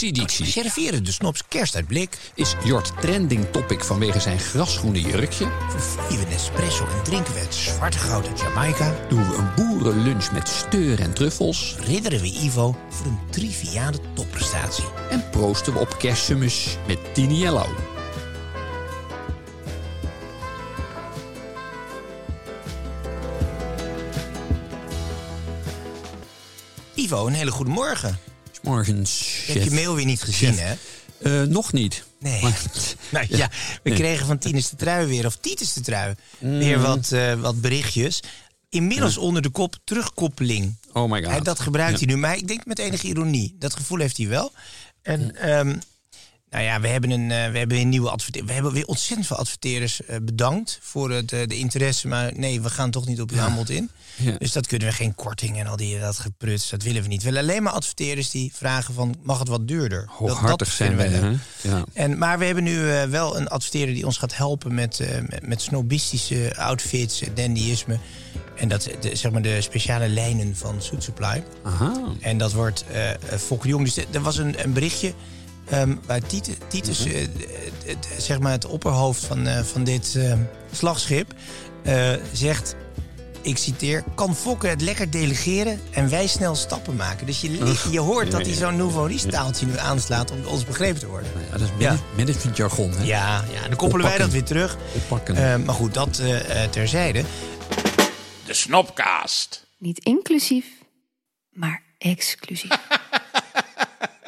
Deze editie Serveren de snops kerstuitblik. is Jort trending topic vanwege zijn grasgroene jurkje. Vervloeien we Nespresso en drinken we het zwarte goud uit Jamaica. Doen we een boerenlunch met steur en truffels. Ridderen we Ivo voor een triviale topprestatie. En proosten we op kerstmis met Tiniello. Ivo, een hele goede morgen. Morgens. Ik heb je mail weer niet gezien, hè? Eh, nog niet. Nee. Maar- Nou ja, we Nee. kregen van Tinus de Trui weer, of Titus de Trui, Mm. weer wat, eh, wat berichtjes. Inmiddels onder de kop terugkoppeling. Oh my god. Hij, dat gebruikt Ja. hij nu, maar ik denk met enige ironie. Dat gevoel heeft hij wel. En ehm, nou ja, we hebben een, eh, we hebben weer een nieuwe adverteerder. We hebben weer ontzettend veel adverteerders eh, bedankt voor het, eh, de interesse. Maar nee, we gaan toch niet op uw aanbod in. Ja. Dus dat kunnen we geen korting en al die dat gepruts. Dat willen we niet. We willen alleen maar adverteerders die vragen van mag het wat duurder? Dat- Hooghartig dat zijn wij, vinden we hè? Ja. En, maar we hebben nu wel een adverteerder die ons gaat helpen met, met, met snobistische outfits, dandyisme. En dat de, zeg maar de speciale lijnen van Suit Supply. Aha. En dat wordt eh, Fokker Jong. Dus er was een, een berichtje ehm, waar Titus, Titus Mhm. eh, zeg maar het opperhoofd van, eh, van dit eh, slagschip, eh, zegt... Ik citeer, kan Fokker het lekker delegeren en wij snel stappen maken. Dus je, je hoort dat hij zo'n nouveau taaltje nu aanslaat om ons begrepen te worden. Ja, dat is manage- managementjargon, hè? Ja, ja dan koppelen wij dat weer terug. Oppakken. Eh, maar goed, dat terzijde. De Snopcast. Niet inclusief, maar exclusief.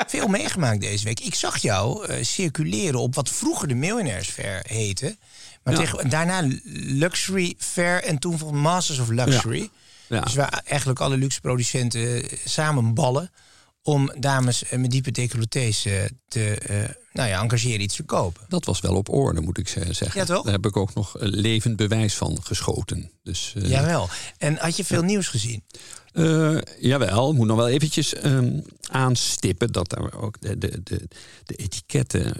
Veel meegemaakt deze week. Ik zag jou eh, circuleren op wat vroeger de Millionaires Fair heette. Maar Ja. tegen, daarna Luxury Fair en toen van Masters of Luxury. Ja. Dus waar eigenlijk alle luxe producenten eh, samen ballen om dames eh, met diepe decolletés eh, te eh, nou ja, engageren iets te kopen. Dat was wel op orde, moet ik ze- zeggen. Ja, toch? Daar heb ik ook nog levend bewijs van geschoten. Dus, Jawel. En had je veel nieuws gezien? Eh, jawel, ik moet nog wel eventjes ehm, aanstippen dat daar ook de, de, de, de etiketten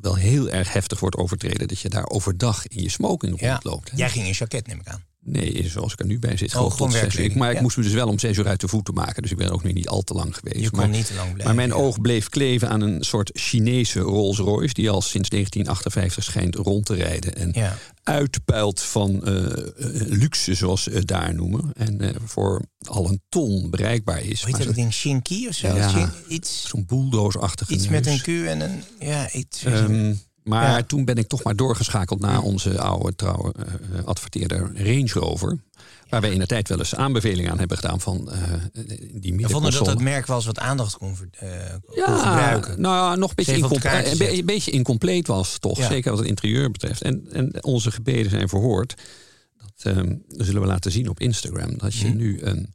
wel heel erg heftig wordt overtreden. Dat je daar overdag in je smoking Ja. rondloopt. hè. Jij ging in jacket, neem ik aan. Nee, zoals ik er nu bij zit. Oh, gewoon tot zes uur. Maar ik moest me dus wel om zes uur uit de voeten maken. Dus ik ben ook nu niet al te lang geweest. Je kon maar, niet te lang blijven, Maar mijn ja. oog bleef kleven aan een soort Chinese Rolls Royce... die al sinds 1958 schijnt rond te rijden. En Ja. uitpuilt van eh, eh, luxe, zoals ze het daar noemen. En eh, voor al een ton bereikbaar is. Hoe heet dat ding? Shinky of zo? Ja. Zo'n bulldoze-achtige iets met een Q en een... Ja, iets... Ehm, maar Ja. toen ben ik toch maar doorgeschakeld naar onze oude trouwe eh, adverteerder Range Rover. Waar wij in de tijd wel eens aanbevelingen aan hebben gedaan van eh die We vonden dat dat merk wel eens wat aandacht kon, eh, gebruiken. nou ja, nog een beetje, incomple- een, be- zetten. een beetje incompleet was toch. Ja. Zeker wat het interieur betreft. En, en onze gebeden zijn verhoord. Dat ehm, zullen we laten zien op Instagram. Dat Mhm. je nu een,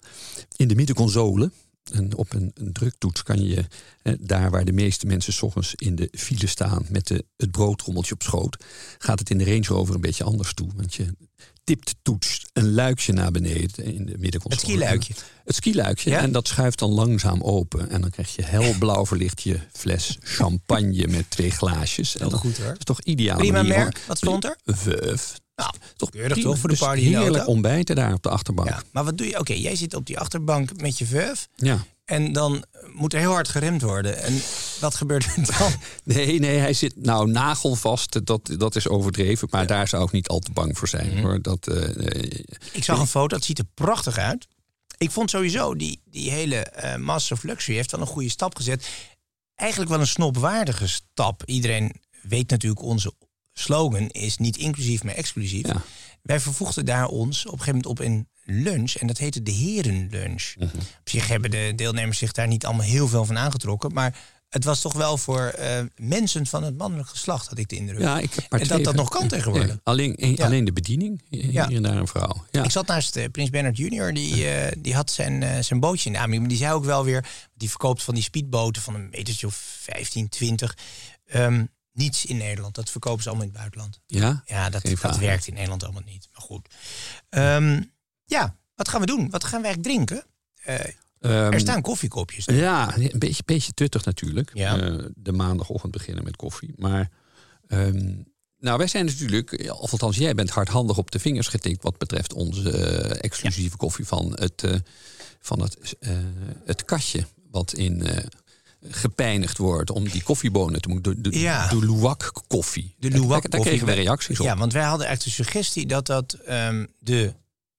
in de middenconsole... En op een, een druktoets kan je eh, daar waar de meeste mensen 's ochtends in de file staan met de, het broodtrommeltje op schoot, gaat het in de Range Rover een beetje anders toe. Want je tipt toets een luikje naar beneden in de middenconsole. Het skiluikje. Het skiluikje. Ja? En dat schuift dan langzaam open. En dan krijg je helblauw verlicht je fles champagne met twee glaasjes. En dan- goed, hoor. Dat is toch ideaal. Prima merk. Wat stond er? Veuf. Nou, Toch keurig toch voor de Dus party Heerlijk ontbijten daar op de achterbank. Ja, maar wat doe je? Oké, jij zit op die achterbank met je veuf. ja. En dan moet er heel hard geremd worden. En wat gebeurt er dan? Nee, nee, hij zit nou nagelvast. Dat, dat is overdreven. Maar daar zou ik niet al te bang voor zijn. Mhm. hoor. Dat, eh, eh, Ik zag een foto, dat ziet er prachtig uit. Ik vond sowieso die, die hele eh Master of Luxury heeft wel een goede stap gezet. Eigenlijk wel een snopwaardige stap. Iedereen weet natuurlijk onze slogan is niet inclusief, maar exclusief. Ja. Wij vervoegden daar ons op een gegeven moment op in lunch en dat heette de herenlunch. Op zich hebben de deelnemers zich daar niet allemaal heel veel van aangetrokken, maar het was toch wel voor eh, mensen van het mannelijk geslacht, had ik de indruk. Ja, ik en dat dat nog kan tegenwoordig. Alleen, een- Ja. alleen de bediening, hier Ja. en daar een vrouw. Ja. Ik zat naast eh, Prins Bernhard Junior, die, eh, die had zijn, eh, zijn bootje in de aanbieding. Maar die zei ook wel weer, die verkoopt van die speedboten van een metertje of 15, 20. Ehm, niets in Nederland, dat verkopen ze allemaal in het buitenland. ja? Ja, dat, dat werkt in Nederland allemaal niet. Maar goed. Ehm, ja, wat gaan we doen? Wat gaan we eigenlijk drinken? Eh, Ehm, er staan koffiekopjes. Ja, een beetje, beetje tuttig natuurlijk. Ja. Eh, de maandagochtend beginnen met koffie. Maar ehm, nou, wij zijn natuurlijk, of althans jij bent hardhandig op de vingers getikt wat betreft onze eh, exclusieve koffie van het, van het, het katje. Wat in gepijnigd wordt om die koffiebonen te moeten. De, de, Ja. de Luwak koffie. De Luwak daar, daar koffie. kregen we reacties op. Ja, want wij hadden eigenlijk de suggestie dat dat ehm, de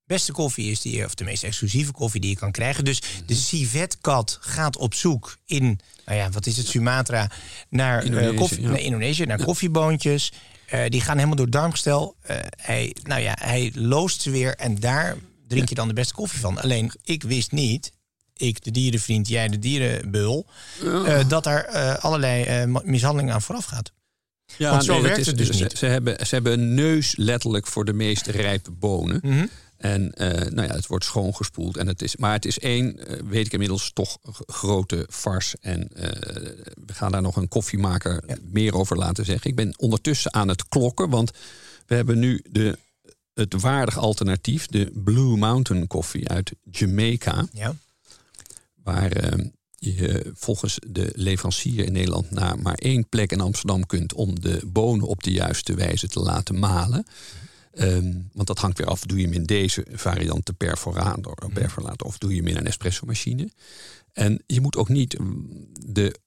beste koffie is die je, of de meest exclusieve koffie die je kan krijgen. Dus Mhm. de civetkat gaat op zoek in, nou ja, wat is het, Sumatra, naar eh, Indonesië, koffie, ja. naar Indonesië, naar koffieboontjes. Eh, die gaan helemaal door het darmgestel. Eh, hij, nou ja, hij loost ze weer en daar drink je dan de beste koffie van. Alleen, ik wist niet, ik de dierenvriend, jij de dierenbul, eh, dat daar eh, allerlei eh, ma- mishandeling aan vooraf gaat. Ja, Want zo werkt het dus ze, niet. Ze hebben, ze hebben een neus letterlijk voor de meest rijpe bonen. Mhm. En eh, nou ja, het wordt schoongespoeld. En het is, maar het is één, weet ik inmiddels, toch grote fars. En eh, we gaan daar nog een koffiemaker meer over laten zeggen. Ik ben ondertussen aan het klokken, want we hebben nu de, het waardig alternatief, de Blue Mountain koffie uit Jamaica. Ja. Waar eh, je volgens de leverancier in Nederland naar maar één plek in Amsterdam kunt om de bonen op de juiste wijze te laten malen. Ehm, want dat hangt weer af, doe je hem in deze variant te perforator, perforator of doe je hem in een espresso-machine. En je moet ook niet mm, de,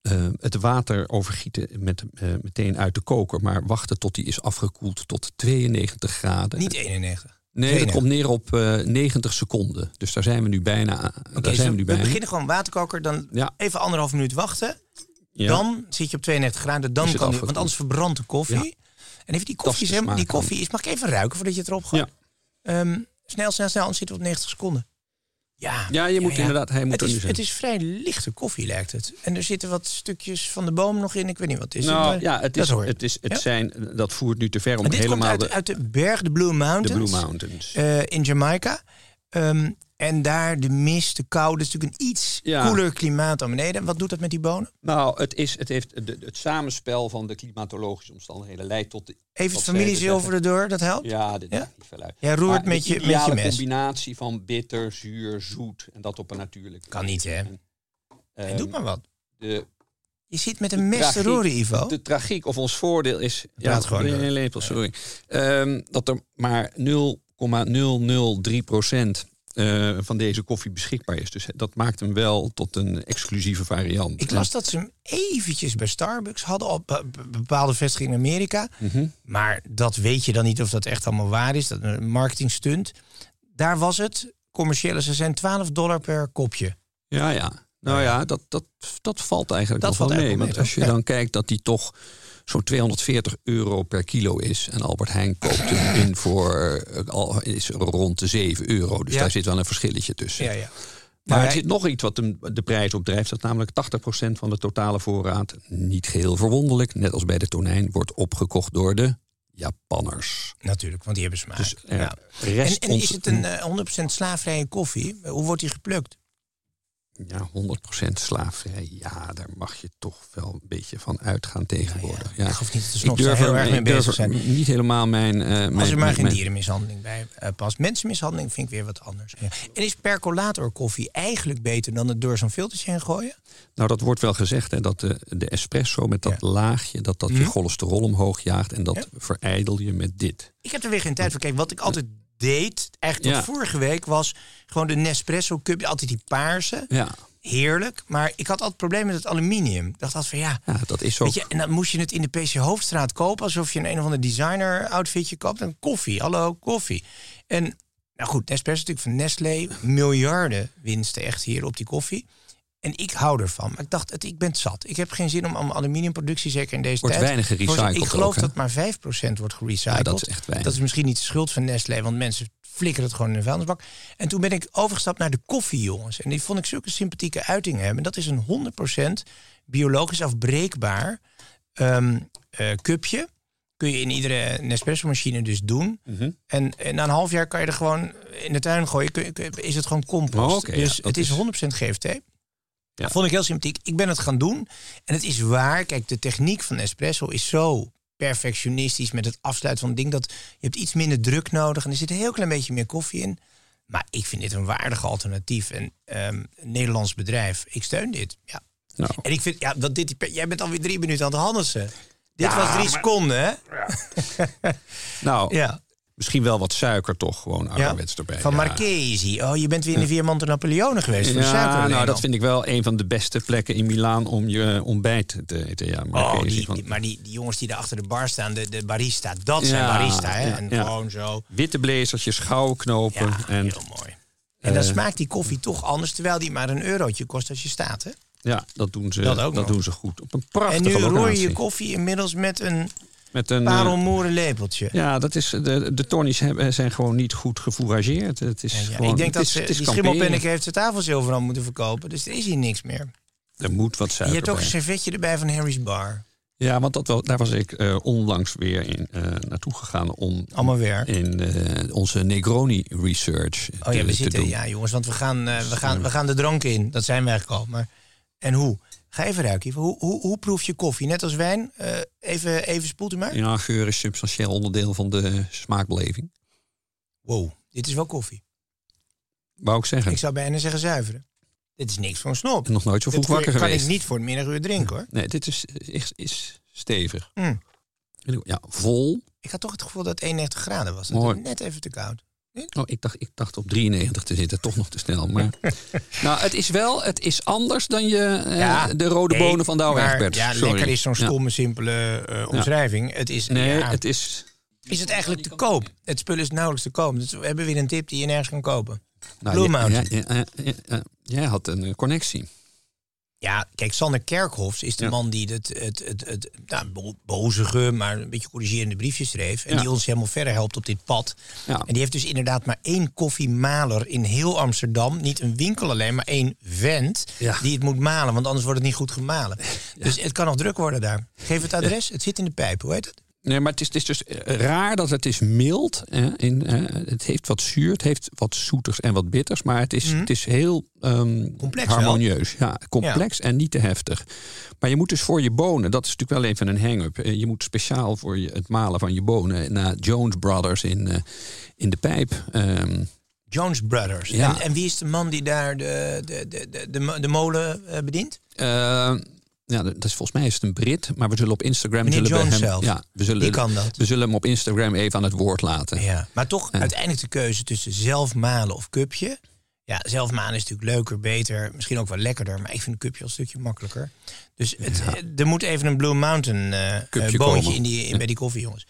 eh, het water overgieten met, eh, meteen uit de koker, maar wachten tot die is afgekoeld tot 92 graden. Niet 91. Nee, dat 92. komt neer op eh, 90 seconden. Dus daar zijn we nu bijna. daar dus zijn we we, nu bijna. beginnen gewoon waterkoker, dan Ja. even anderhalf minuut wachten. Ja. Dan zit je op 92 graden, dan het kan die, want anders verbrandt de koffie. Ja. En even die Dat koffie, is die koffie is, mag ik even ruiken voordat je het erop gaat? Ehm, snel, snel, snel, anders zitten we op 90 seconden. Ja, Ja, je moet inderdaad- hij moet het er is, nu zijn. Het is vrij lichte koffie, lijkt het. En er zitten wat stukjes van de boom nog in. Ik weet niet wat het is. Nou ja, het dat is, je. het is, het Ja? zijn, dat voert nu te ver om Maar dit komt helemaal uit, de, uit de berg, de Blue de Mountains. Blue Mountains. eh, in Jamaica. Ehm, en daar de mist, de kou, dat is natuurlijk een iets Ja. koeler klimaat dan beneden. Wat doet dat met die bonen? Nou, het, is, het heeft de, het samenspel van de klimatologische omstandigheden leidt tot de, Even het zilver erdoor, dat helpt? Ja, dit Ja? maakt niet veel uit. Jij roert Maar met de je- met je mes. combinatie van bitter, zuur, zoet en dat op een natuurlijke Kan niet, hè? En, En ehm, doe maar wat. De, Je zit met een mes te roeren, Ivo. De tragiek of ons voordeel is. Praat gewoon nee, lepel, sorry. Ehm, dat er maar 0,003 procent eh, van deze koffie beschikbaar is. Dus dat maakt hem wel tot een exclusieve variant. Ik las dat ze hem eventjes bij Starbucks hadden op be- be- bepaalde vestigingen in Amerika. Mhm. Maar dat weet je dan niet of dat echt allemaal waar is. Dat een marketing stunt. Daar was het, commerciële, ze zijn 12 dollar per kopje. Ja, ja. Nou ja, dat, dat, dat valt eigenlijk Dat wel valt mee. eigenlijk Want als je dan kijkt dat die toch zo'n 240 euro per kilo is. En Albert Heijn koopt hem in voor eh, al is rond de 7 euro. Dus Ja. daar zit wel een verschilletje tussen. Ja, ja. Maar er zit nog iets wat de prijs opdrijft. Dat namelijk 80% van de totale voorraad, niet geheel verwonderlijk, net als bij de tonijn, wordt opgekocht door de Japanners. Natuurlijk, want die hebben smaak. Dus ja. rest En, en is het een eh, 100% slaafvrije koffie? Hoe wordt die geplukt? Ja, 100% slaafvrij. Ja, daar mag je toch wel een beetje van uitgaan tegenwoordig. Ja, Ik geloof niet de Ik durf heel er- erg mee ik bezig zijn. Niet helemaal mijn. eh, mijn Als er maar geen mijn- dierenmishandeling bij eh, past. Mensenmishandeling vind ik weer wat anders. Ja. En is percolator koffie eigenlijk beter dan het door zo'n filtertje heen gooien? Nou, dat wordt wel gezegd, hè, dat de, de espresso met dat Ja. laagje, dat dat je Mhm. cholesterol omhoog jaagt. En dat Ja. verijdel je met dit. Ik heb er weer geen tijd voor. Kijk, wat ik altijd deed, eigenlijk tot vorige week, was gewoon de Nespresso cup. Altijd die paarse. Ja, Heerlijk. Maar ik had altijd problemen met het aluminium. Ik dacht altijd van ja, ja dat is ook. Je, en dan moest je het in de PC Hoofdstraat kopen, alsof je een een of ander designer outfitje koopt. En koffie, hallo, koffie. En nou goed, Nespresso natuurlijk van Nestlé, miljarden winsten echt hier op die koffie. En ik hou ervan. Maar ik dacht, het, ik ben het zat. Ik heb geen zin om om aluminiumproductie, zeker in deze Wordt tijd. weinig gerecycled Ik geloof ook, dat maar 5% wordt gerecycled. Ja, dat is echt weinig. Dat is misschien niet de schuld van Nestlé, want mensen flikkeren het gewoon in de vuilnisbak. En toen ben ik overgestapt naar de koffie, jongens. En die vond ik zulke sympathieke uitingen hebben. Dat is een 100% biologisch afbreekbaar ehm eh, cupje. Kun je in iedere Nespresso-machine dus doen. Mhm. En, en na een half jaar kan je er gewoon in de tuin gooien. Kun kun is het gewoon compost. Oh, dus het is is- 100% GFT. Ja. Vond ik heel sympathiek. Ik ben het gaan doen. En het is waar. Kijk, de techniek van Nespresso is zo perfectionistisch met het afsluiten van het ding. Dat je hebt iets minder druk nodig. En er zit een heel klein beetje meer koffie in. Maar ik vind dit een waardig alternatief. En ehm, een Nederlands bedrijf. Ik steun dit. Ja. Nou, En ik vind, ja, dat dit, jij bent alweer drie minuten aan het handelen. Dit Ja, was drie maar- seconden, hè? nou Ja. Misschien wel wat suiker toch gewoon ouderwets erbij. Van ja. Marchesi. Oh, je bent weer in de Viermonte Napoleone geweest voor de Ja, suiker. nou, dat vind ik wel een van de beste plekken in Milaan om je ontbijt te eten. Ja, Oh, Marchesi, die, want die- maar die, die jongens die daar achter de bar staan, de, de barista, dat zijn barista. Hè? en gewoon zo. Witte blazertjes, gouden knopen. En heel mooi. En dan eh, smaakt die koffie toch anders, terwijl die maar een eurotje kost als je staat. Hè? ja, dat doen ze, Dat dat ook nog. doen ze goed. Op een En prachtige nu roer je locatie. je koffie inmiddels met een Met een, eh, parelmoeren lepeltje. ja, dat is, de, de Tonnies hebben, zijn gewoon niet goed gefourageerd. Het is Ja, ja. gewoon, ik denk dat is, ze, is die schimmelpenneke heeft de tafelzilver aan moeten verkopen. Dus er is hier niks meer. Er moet wat En je hebt ook een servetje erbij van Harry's Bar. Ja, want dat wel, daar was ik eh, onlangs weer in, eh, naartoe gegaan om Allemaal werk. in eh, onze Negroni research Oh ja, we te zitten, doen. ja jongens, want we gaan, eh, we, gaan, we gaan de drank in. Dat zijn wij gekomen. Maar, en hoe? Ga even ruiken. Hoe, hoe, hoe proef je koffie? Net als wijn? Even, even spoelt u maar. Ja, geur is substantieel onderdeel van de smaakbeleving. Wow, dit is wel koffie. Wou ik zeggen. Ik zou bijna zeggen zuiveren. Dit is niks voor een snop. En nog nooit zo vroeg Dit wakker kan geweest. ik niet voor het middaguur drinken hoor. Nee, dit is, is, is stevig. Mm. Ja, vol. Ik had toch het gevoel dat het 91 graden was. Dat Mooi. net even te koud. Oh, ik dacht, ik dacht op 93 te zitten, toch nog te snel. Maar nou, het is wel, het is anders dan je, eh, de rode nee, bonen van maar Egbert. Ja, Sorry. lekker is zo'n Ja. stomme, simpele eh, omschrijving. Het is, Nee, het is... is het eigenlijk te koop? Het spul is nauwelijks te koop. Dus we hebben weer een tip die je nergens kan kopen. Nou, Blue jij- Mountain. had een connectie. Ja, kijk, Sander Kerkhofs is de Ja. man die het, het, het, het nou, bo- bozige, maar een beetje corrigerende briefjes schreef. En Ja. die ons helemaal verder helpt op dit pad. Ja. En die heeft dus inderdaad maar één koffiemaler in heel Amsterdam. Niet een winkel alleen, maar één vent die het moet malen. Want anders wordt het niet goed gemalen. Dus het kan nog druk worden daar. Geef het adres. Het zit in de pijp. Hoe heet het? Nee, maar het is, het is dus eh, raar dat het is mild. Hè, in, eh, het heeft wat zuur, het heeft wat zoeters en wat bitters. Maar het is, het is heel ehm, Mhm. Complex wel. harmonieus. Ja, complex en niet te heftig. Maar je moet dus voor je bonen, dat is natuurlijk wel even een hang-up. eh, Je moet speciaal voor je, het malen van je bonen naar Jones Brothers in, eh, in de pijp. Ehm, Jones Brothers. Ja. En, en wie is de man die daar de, de, de, de, de, mo- de molen bedient? eh, ja, dat is volgens mij is het een Brit, maar we zullen op Instagram Meneer zullen we hem, zelf. ja, we zullen, Die kan dat. We zullen hem op Instagram even aan het woord laten. Ja, maar toch Ja. uiteindelijk de keuze tussen zelf malen of cupje. Ja, zelf malen is natuurlijk leuker, beter, misschien ook wel lekkerder. Maar ik vind een cupje al een stukje makkelijker. Dus het, er moet even een Blue Mountain eh eh, Cupje boontje in die, in, bij die koffie, jongens.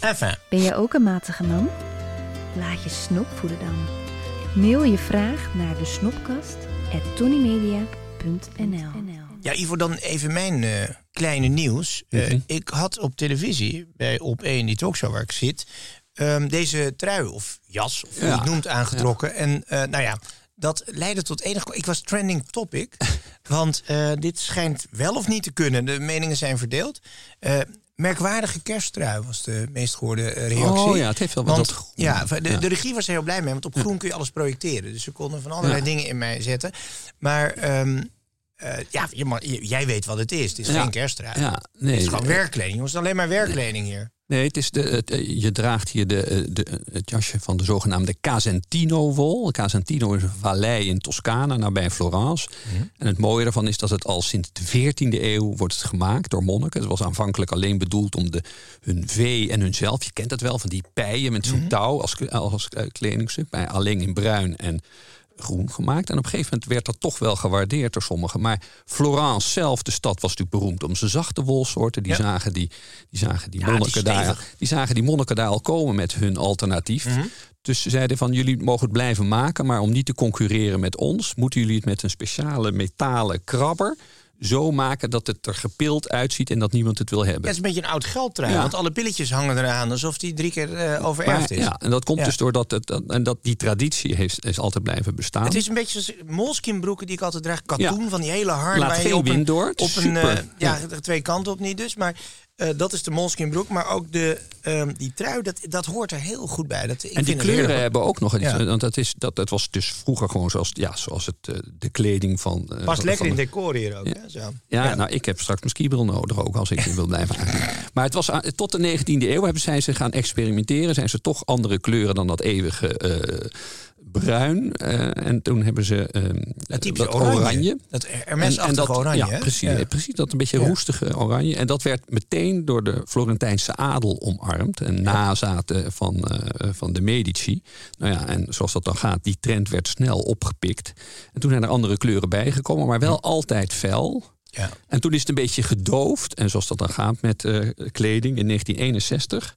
Enfin, Ben jij ook een matige man? Laat je snop voeden dan. Mail je vraag naar de snopkast ja, Ivo, dan even mijn eh, kleine nieuws. Eh, Mhm. ik had op televisie, bij Op 1, die talkshow waar ik zit... ehm, deze trui of jas, of hoe je het noemt, aangetrokken. En eh, nou ja, dat leidde tot enig... Ik was trending topic, want dit schijnt wel of niet te kunnen. De meningen zijn verdeeld. Merkwaardige kersttrui was de meest gehoorde eh, reactie. Oh ja, het heeft wel wat Want, groen. ja, de, Ja. de regie was er heel blij mee, want op groen kun je alles projecteren. Dus ze konden van allerlei dingen in mij zetten. Maar ehm, eh, ja, je mag- j- jij weet wat het is. Het is Ja. geen kersttrui. Ja, nee, het is gewoon werkkleding. Jongens, het is alleen maar werkkleding hier. Nee, het is de, het, eh, je draagt hier de, eh, de, het jasje van de zogenaamde Casentino-wol. Casentino is een vallei in Toscane, nabij Florence. En het mooie daarvan is dat het al sinds de 14e eeuw wordt gemaakt door monniken. Het was aanvankelijk alleen bedoeld om de, hun vee en hunzelf. Je kent het wel, van die pijen met zo'n touw als, als kledingstuk. Bij alleen in bruin en groen gemaakt. En op een gegeven moment werd dat toch wel gewaardeerd door sommigen. Maar Florence zelf, de stad, was natuurlijk beroemd om zijn zachte wolsoorten. Die Ja. zagen die, die, zagen die, Ja, die monniken daar, die zagen die monniken daar al komen met hun alternatief. Mhm. Dus ze zeiden van jullie mogen het blijven maken, maar om niet te concurreren met ons, moeten jullie het met een speciale metalen krabber zo maken dat het er gepild uitziet en dat niemand het wil hebben. het is een beetje een oud geldtrui. Ja. Want alle pilletjes hangen eraan alsof die drie keer eh overerfd Maar, is. ja, en dat komt Ja. dus doordat het, dat- en dat die traditie heeft, is altijd blijven bestaan. Het is een beetje zoals moleskinbroeken die ik altijd draag. Katoen Ja. van die hele harde. Laat geen op een, wind door. Op een, eh, ja, twee kanten op niet dus. Maar eh, dat is de moleskinbroek. Maar ook de, ehm, die trui, dat, dat hoort er heel goed bij. Dat, ik en die kleuren heerlijk. hebben ook nog iets. Ja. Want dat, is, dat, dat was dus vroeger gewoon zoals, ja, zoals het, eh, de kleding van. eh, Past van- lekker in decor hier ook. Ja. Hè? Zo. Ja, nou, ik heb straks mijn skibril nodig ook als ik wil blijven. Maar het was tot de 19e eeuw hebben zij ze gaan experimenteren. Zijn ze toch andere kleuren dan dat eeuwige eh, bruin. Eh, en toen hebben ze eh, Het dat oranje. oranje. Dat Hermes-achtige dat, oranje. Ja, precies, Ja. precies. Dat een beetje Ja. roestige oranje. En dat werd meteen door de Florentijnse adel omarmd. En nazaten van, eh, van de Medici. Nou ja, en zoals dat dan gaat, die trend werd snel opgepikt. En toen zijn er andere kleuren bijgekomen, maar wel altijd fel. Ja. En toen is het een beetje gedoofd. En zoals dat dan gaat met eh, kleding in 1961.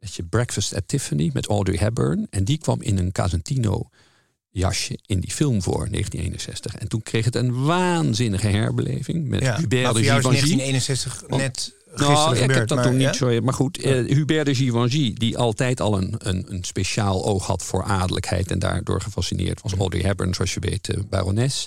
Had je Breakfast at Tiffany met Audrey Hepburn. En die kwam in een Casentino jasje in die film voor 1961. En toen kreeg het een waanzinnige herbeleving met Ja. Hubert Maar de voor jou is Givenchy. 1961 net gisteren Nou, ik heb dat maar, toen niet ja? zo. Maar goed, eh, Hubert de Givenchy, die altijd al een, een, een speciaal oog had voor adellijkheid en daardoor gefascineerd was. Audrey Hepburn, zoals je weet, eh, barones.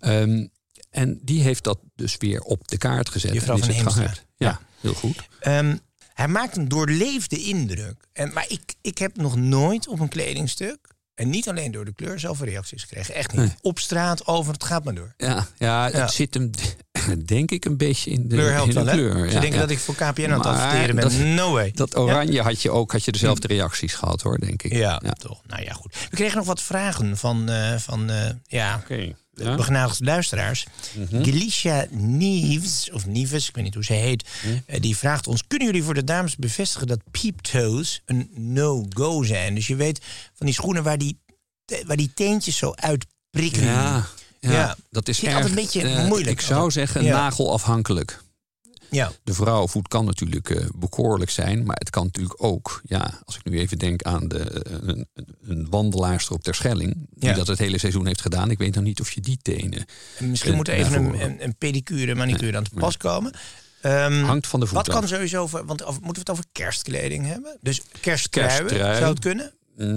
Ehm, en die heeft dat dus weer op de kaart gezet. Juffrouw en is van het. Ja, heel goed. Ehm, hij maakt een doorleefde indruk. En, maar ik, ik heb nog nooit op een kledingstuk... en niet alleen door de kleur zoveel reacties gekregen. Echt niet. Nee. Op straat, over, het gaat maar door. Ja, ja, Ja. het zit hem denk ik een beetje in de Kleur helpt in de wel, hè? kleur. Ze ja, denken ja. dat ik voor KPN aan het adverteren ben. dat- no way. Dat oranje had je ook, had je dezelfde reacties gehad hoor, denk ik. Ja, toch. Nou ja, goed. We kregen nog wat vragen van, eh, van eh, ja, Oké. Ja. Mhm. begenadigde luisteraars. Gelicia Nieves, of Nieves, ik weet niet hoe ze heet, Mhm. eh, die vraagt ons: Kunnen jullie voor de dames bevestigen dat peeptoes een no-go zijn? Dus je weet van die schoenen waar die, waar die teentjes zo uitprikken. Ja, ja, Ja. dat is altijd een beetje moeilijk. Ik zou zeggen nagelafhankelijk. Ja. De vrouwenvoet kan natuurlijk eh, bekoorlijk zijn, maar het kan natuurlijk ook, ja, als ik nu even denk aan de, eh, een, een wandelaarster op Terschelling, die Ja. dat het hele seizoen heeft gedaan. Ik weet nog niet of je die tenen. En misschien Eh, moet er even een, een, een pedicure, manicure aan te pas komen. Ehm, Hangt van de voet Wat kan sowieso, voor, want moeten we het over kerstkleding hebben? Dus kersttruien, Kersttrui. zou het kunnen?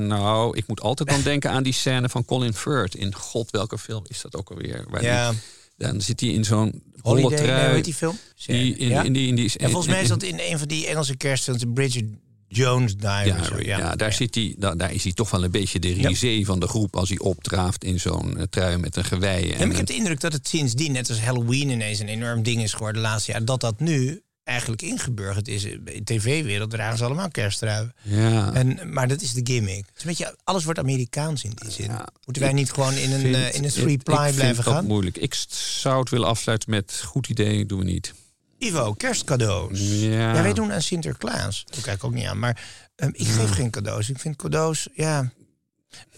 Nou, ik moet altijd dan denken aan die scène van Colin Firth in God, welke film is dat ook alweer? Waar Ja. die- dan zit hij in zo'n holle nee, trui. die film? Die, in, ja? in die, in die, en volgens mij is dat in een van die Engelse kerstfilms, Bridget Jones Diary. Ja, ja, daar, Zit hij, daar, daar is hij toch wel een beetje de risée van de groep als hij opdraaft in zo'n eh, trui met een gewei. En, ik heb de indruk dat het sindsdien, net als Halloween ineens een enorm ding is geworden de laatste jaar, dat dat nu eigenlijk ingeburgerd is. In de tv-wereld dragen ze allemaal kersttruien. ja, En, maar dat is de gimmick. Is een beetje, alles wordt Amerikaans in die zin. Ja, Moeten wij niet gewoon in een, vind- eh, in een three-ply blijven gaan? moeilijk. Ik zou het willen afsluiten met goed idee, doen we niet. Ivo, kerstcadeaus. Ja. Ja, wij doen aan Sinterklaas. Dat kijk ik ook niet aan. Maar ehm, ik geef geen cadeaus. Ik vind cadeaus, ja...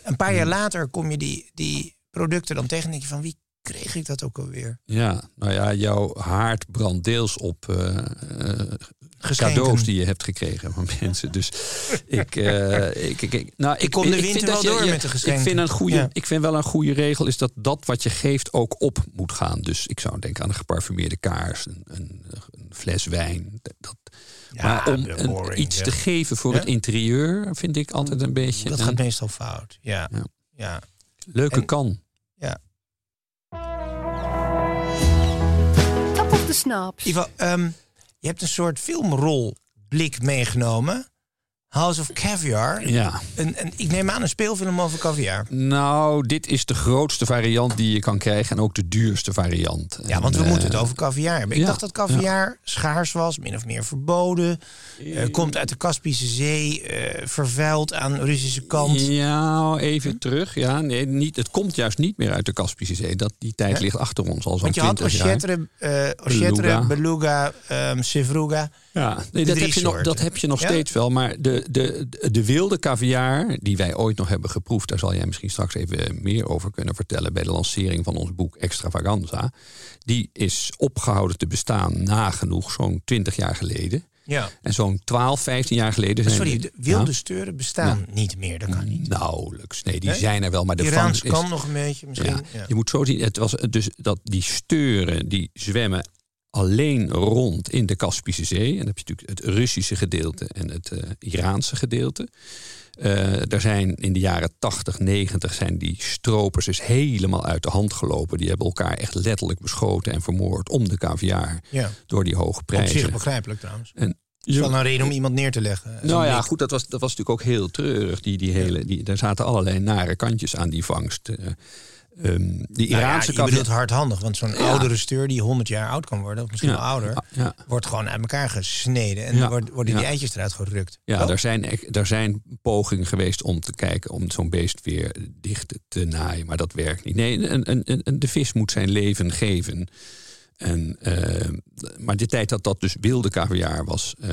Een paar jaar later kom je die, die producten dan tegen en denk je van... wie kreeg ik dat ook alweer? Ja, nou ja, jouw haard brandt deels op eh, eh, Geschenken. cadeaus die je hebt gekregen van mensen. Dus ik, eh, ik, ik, ik- nou, ik, kom de winter vind wel je- door je- met de geschenken. Ik vind, een goede, Ja. ik vind wel een goede regel is dat dat wat je geeft ook op moet gaan. Dus ik zou denken aan een geparfumeerde kaars, een, een, een fles wijn. Dat, Ja, maar om de een- boring, iets te geven voor het interieur vind ik altijd een beetje Dat gaat meestal fout. Ja, Ja. ja. leuke en- kan. ja. Snaps. Ivo, ehm, je hebt een soort filmrolblik meegenomen. House of Caviar. Ja. En, en ik neem aan een speelfilm over caviar. Nou, dit is de grootste variant die je kan krijgen en ook de duurste variant. Ja, want we En, moeten eh, het over caviar hebben. Ik ja, dacht dat caviar schaars was, min of meer verboden. Eh, komt uit de Kaspische Zee, eh, vervuild aan de Russische kant. Ja, even terug. Ja, nee, niet, het komt juist niet meer uit de Kaspische Zee. Dat, die tijd Ja? ligt achter ons al zo'n Want je had 20 jaar. Eh Ochetre, Beluga. Beluga, ehm Sevruga. Ja, nee, dat, heb je nog, dat heb je nog Ja? steeds wel. Maar de, de, de, de wilde caviar die wij ooit nog hebben geproefd, daar zal jij misschien straks even meer over kunnen vertellen bij de lancering van ons boek Extravaganza. Die is opgehouden te bestaan nagenoeg zo'n 20 jaar geleden. Ja. En zo'n 12, 15 jaar geleden zijn Sorry, de wilde Ja? steuren bestaan niet meer. Dat kan niet. Nauwelijks. Nee, die Nee? zijn er wel, maar de Iraans is... kan nog een beetje misschien. Ja. Je moet zo zien, het was dus dat die steuren die zwemmen alleen rond in de Kaspische Zee. En dan heb je natuurlijk het Russische gedeelte en het eh, Iraanse gedeelte. Daar zijn in de jaren 80, 90 zijn die stropers dus helemaal uit de hand gelopen. Die hebben elkaar echt letterlijk beschoten en vermoord om de caviar. Ja. Door die hoge Op prijzen. zich begrijpelijk trouwens. En is wel een reden om iemand neer te leggen. Nou ja, goed, dat was, dat was natuurlijk ook heel treurig. Die, die hele, die, daar zaten allerlei nare kantjes aan die vangst. Eh, ehm, die Nou ja, Iraanse je hardhandig, want zo'n Ja. oudere steur die 100 jaar oud kan worden, of misschien Ja, wel ouder, ja, ja. wordt gewoon uit elkaar gesneden en wordt- worden die eitjes eruit gerukt. Ja, daar zijn, daar zijn pogingen geweest om te kijken om zo'n beest weer dicht te naaien. Maar dat werkt niet. Nee, een, een, een, de vis moet zijn leven geven. En, eh, maar de tijd dat dat dus wilde caviar was, eh,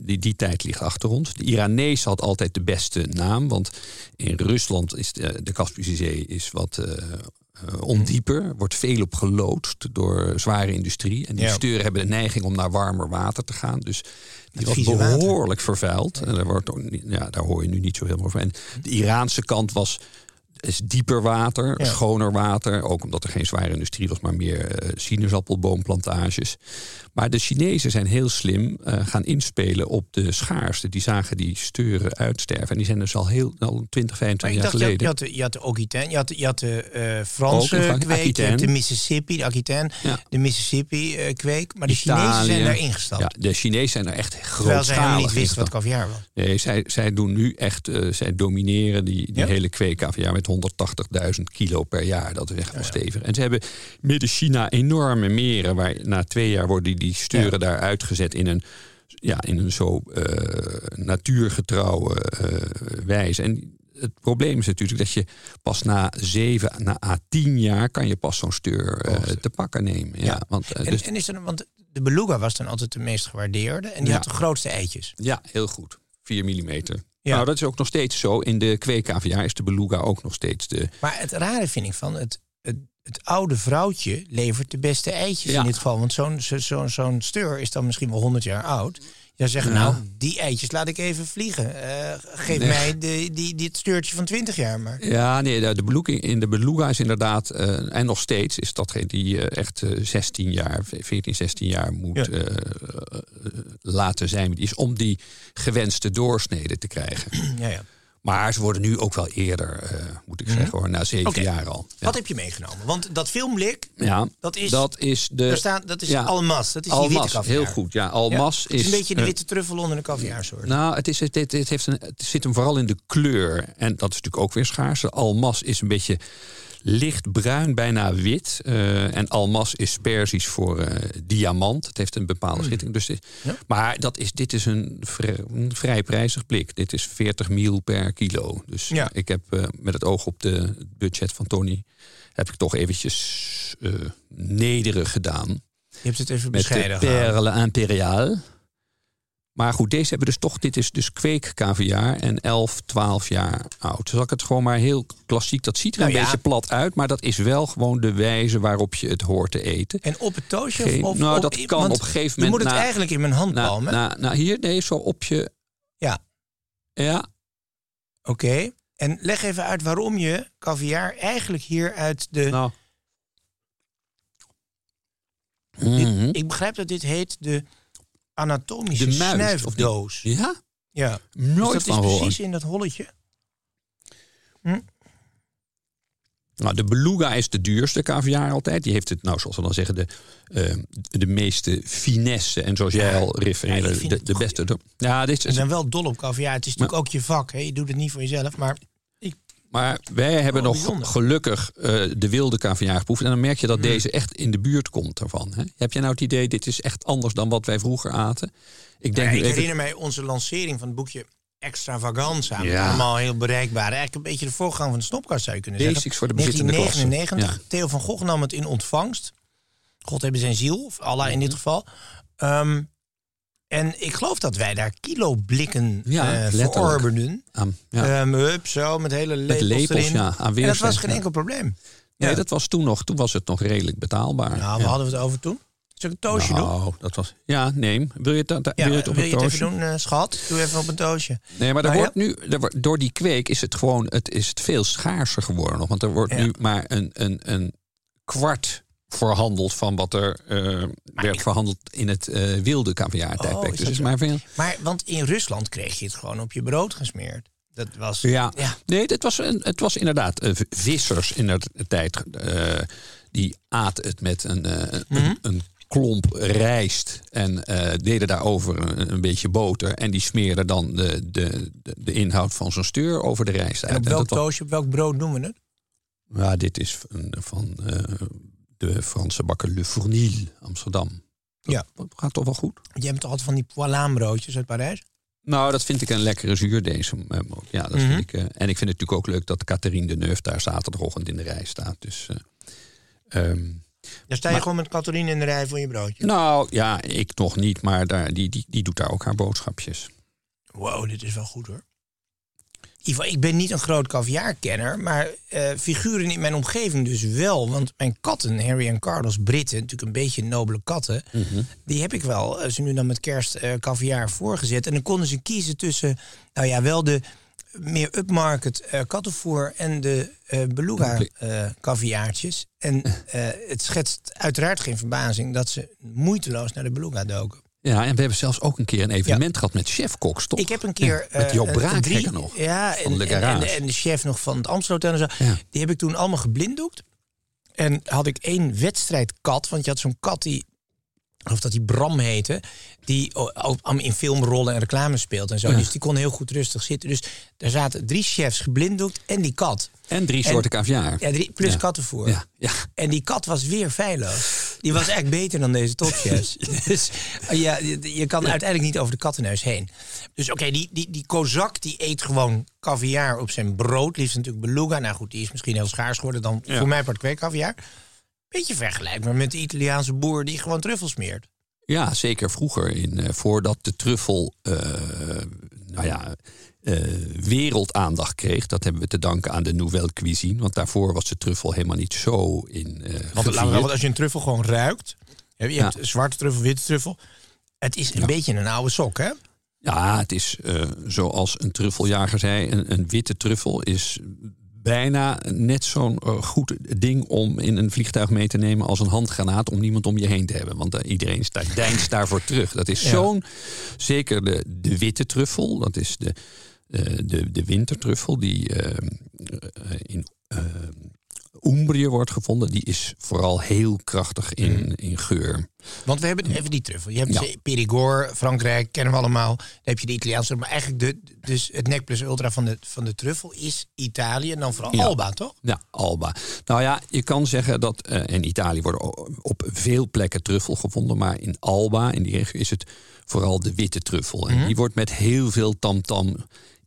die, die tijd ligt achter ons. De Iranees had altijd de beste naam. Want in Rusland is de, de Kaspische Zee is wat eh, ondieper. Wordt veel op geloodst door zware industrie. En die Ja. steuren hebben de neiging om naar warmer water te gaan. Dus die was water. behoorlijk vervuild. En daar, wordt ja, daar hoor je nu niet zo heel veel over. En de Iraanse kant was is dieper water, Ja. schoner water. Ook omdat er geen zware industrie was, maar meer eh, sinaasappelboomplantages. Maar de Chinezen zijn heel slim eh, gaan inspelen op de schaarste. Die zagen die steuren uitsterven. En die zijn dus al heel al 20, Maar 25 ik jaar dacht, je had, geleden. je had, de- je had de Occitan, je had, je had de eh, Franse kweek, je de Mississippi, de Aquitaine, Ja. de Mississippi eh, kweek. Maar de Italië. Chinezen zijn daar ingestapt. Ja, de Chinezen zijn er echt terwijl ze helemaal grootschalig niet wisten wat caviar was. Nee, zij, zij doen nu echt, zij domineren die, die Ja? hele kweekcaviar met 180.000 kilo per jaar. Dat is echt wel stevig. En ze hebben midden China enorme meren, waar na twee jaar worden die steuren Ja. daar uitgezet in een, ja, in een zo eh, natuurgetrouwe eh, wijze. En het probleem is natuurlijk dat je pas na zeven, na à tien jaar kan je pas zo'n steur eh, te pakken nemen. Ja, Ja. Want, En, dus, en is er, want de beluga was dan altijd de meest gewaardeerde en die Ja. had de grootste eitjes. ja, heel goed. 4 millimeter. Ja. Nou, dat is ook nog steeds zo. In de kweekcaviar is de beluga ook nog steeds de, Maar het rare vind ik van het, het, het oude vrouwtje levert de beste eitjes Ja. in dit geval. Want zo'n zo, zo, zo'n steur is dan misschien wel 100 jaar oud. Zou zeggen, Ja. nou, die eitjes laat ik even vliegen. Eh, geef Nee. mij de, die, dit steurtje van 20 jaar maar. Ja, nee, de, de beluga, in de beluga is inderdaad, eh, en nog steeds is dat die eh, echt eh, 16 jaar, 14, 16 jaar moet Ja. laten zijn. Die is om die gewenste doorsnede te krijgen. Ja, ja. Maar ze worden nu ook wel eerder, eh, moet ik zeggen hoor, na zeven Mhm. Jaar al. Ja. Wat heb je meegenomen? Want dat filmblik, ja, dat is- dat is de. staat, dat is ja, Almas. Dat is die witte Almas, caviar. heel goed. Ja, Ja, Almas het is is. een beetje de witte truffel onder de caviarsoort. Nou, het, is, het, het, heeft een, het zit hem vooral in de kleur. En dat is natuurlijk ook weer schaars. Almas is een beetje lichtbruin, bijna wit. Eh, en almas is persisch voor eh, diamant. Het heeft een bepaalde schitting. Dus dit- Ja. Maar dat is, dit is een, vri- een vrij prijzig blik. Dit is 40 mil per kilo. Dus Ja. ik heb eh, met het oog op de het budget van Tony... heb ik toch eventjes nederig gedaan. Je hebt het even Met de bescheiden. Perle Imperial. Maar goed, deze hebben dus toch, dit is dus kweekkaviaar en 11, 12 jaar oud. Zal ik het gewoon maar heel klassiek, dat ziet er Nou een ja. beetje plat uit, maar dat is wel gewoon de wijze waarop je het hoort te eten. En op het toosje? Geen- of, nou, of- dat kan op een gegeven Je moment moet het na- eigenlijk in mijn Nou, hè? nou, nou, hier, nee, zo op je, Ja, ja, oké. En leg even uit waarom je caviar eigenlijk hier uit de... nou. Dit- Mhm. Ik begrijp dat dit heet de anatomische De muis, of snuifdoos. Ja, Ja, dus nooit dat is van precies in dat holletje. Nou, de beluga is de duurste caviar altijd. Die heeft het, nou, zoals we dan zeggen, de, eh, de meeste finesse. En zoals jij al ja, refereerde, de, de beste. Ja, dit is, zijn wel dol op caviar. Het is natuurlijk ook je vak. Hè? Je doet het niet voor jezelf, maar maar wij hebben Wel nog bijzonder. gelukkig eh, de wilde caviar geproefd. En dan merk je dat deze echt in de buurt komt ervan. Hè? Heb jij nou het idee, dit is echt anders dan wat wij vroeger aten? Ik denk Ja, ik even, herinner mij onze lancering van het boekje Extravaganza. Ja. Allemaal heel bereikbaar. Eigenlijk een beetje de voorgang van de snopkast zou je kunnen zeggen. Basics voor de bezittende klasse. 1999. Ja. Theo van Gogh nam het in ontvangst. God hebben zijn ziel, of Allah in dit geval. Ehm, En ik geloof dat wij daar kiloblikken Ja, eh letterlijk. verorberden. Aan- ja. Ehm, hup, zo, met hele lepels, lepels, erin. ja, aan en dat was geen enkel probleem. Nee, Ja. dat was toen nog. Toen was het nog redelijk betaalbaar. Nou, ja. we hadden we het over toen. Ik een doen? nou, dat was. Ja, nee. Wil je het, da- Ja, wil je het op wil een je het toastje? even doen, eh, schat? Doe even op een toastje. Nee, maar er Nou, wordt nu, er door die kweek is het gewoon het is het veel schaarser geworden nog. Want er wordt nu maar een, een, een kwart verhandeld van wat er eh, werd verhandeld in het eh, wilde caviar-tijdperk. Oh, dus maar veel. Maar, want in Rusland kreeg je het gewoon op je brood gesmeerd. Dat was... Ja, Ja. nee, het was, een, het was inderdaad eh, vissers in de tijd. die aten het met een, Mhm. een, een klomp rijst en deden daarover een, een beetje boter. En die smeerden dan de, de, de, de inhoud van zo'n steur over de rijst. En op En welk toastje, op welk brood noemen we het? Ja, dit is van, van de Franse bakker Le Fournil, Amsterdam. Dat, Ja. dat gaat toch wel goed? Je hebt toch altijd van die poilaan broodjes uit Parijs? Nou, dat vind ik een lekkere zuurdees. eh, Ja, dat Mhm. vind ik, eh, en ik vind het natuurlijk ook leuk dat Catherine Deneuve daar zaterdagochtend in de rij staat. Dus, eh, ehm, Daar sta je Maar- gewoon met Catherine in de rij voor je broodje. nou ja, ik nog niet, maar daar, die, die, die doet daar ook haar boodschapjes. Wow, dit is wel goed hoor. Ivo, ik ben niet een groot caviarkenner, maar eh, figuren in mijn omgeving dus wel. Want mijn katten, Harry en Carlos Britten, natuurlijk een beetje nobele katten, die heb ik wel eh, ze nu dan met kerst eh caviar voorgezet. En dan konden ze kiezen tussen, nou ja, wel de meer upmarket kattenvoer en de beluga caviaartjes. En het schetst uiteraard geen verbazing dat ze moeiteloos naar de beluga doken. Ja, en we hebben zelfs ook een keer een evenement gehad met chefkoks, toch? Ik heb een keer... Ja, met eh, Joop Braak drie- zeker nog. Ja, en, de en, de- en de chef nog van het Amstelhotel en zo. Ja. Die heb ik toen allemaal geblinddoekt. En had ik één wedstrijdkat. Want je had zo'n kat die... Of dat die Bram heette. Die ook in filmrollen en reclame speelt en zo. Ja. Dus die kon heel goed rustig zitten. Dus daar zaten drie chefs geblinddoekt en die kat. En drie En- soorten caviar. Ja, drie, plus Ja. kattenvoer. Ja, ja. En die kat was weer feilloos. Die was eigenlijk beter dan deze topchefs. Dus ja, je, je kan uiteindelijk niet over de kattenneus heen. Dus oké, die, die, die kozak die eet gewoon caviar op zijn brood. Liefst natuurlijk beluga. Nou goed, die is misschien heel schaars geworden. Dan voor mij part kweek caviar. Beetje vergelijkbaar met de Italiaanse boer die gewoon truffel smeert. Ja, zeker vroeger. In, eh, voordat de truffel eh, nou ja, eh, wereldaandacht kreeg. Dat hebben we te danken aan de Nouvelle Cuisine. Want daarvoor was de truffel helemaal niet zo in Want, want als je een truffel gewoon ruikt. Je Ja. hebt zwarte truffel, witte truffel. Het is een beetje een oude sok, hè? Ja, het is zoals een truffeljager zei. Een, een witte truffel is bijna net zo'n eh, goed ding om in een vliegtuig mee te nemen als een handgranaat om niemand om je heen te hebben. Want eh, iedereen staat, deinst daarvoor terug. Dat is Ja. zo'n, zeker de, de witte truffel, dat is de, eh, de, de wintertruffel die eh, eh, in eh, Umbrië wordt gevonden. Die is vooral heel krachtig in, in geur. Want we hebben even die truffel. Je hebt Ja. Périgord, Frankrijk, kennen we allemaal. Dan heb je de Italiaanse. Maar eigenlijk de, dus het nek plus ultra van de, van de truffel is Italië. En dan vooral Ja. Alba, toch? Ja, Alba. Nou ja, je kan zeggen dat eh, in Italië worden op veel plekken truffel gevonden, maar in Alba, in die regio, is het vooral de witte truffel. En die wordt met heel veel tamtam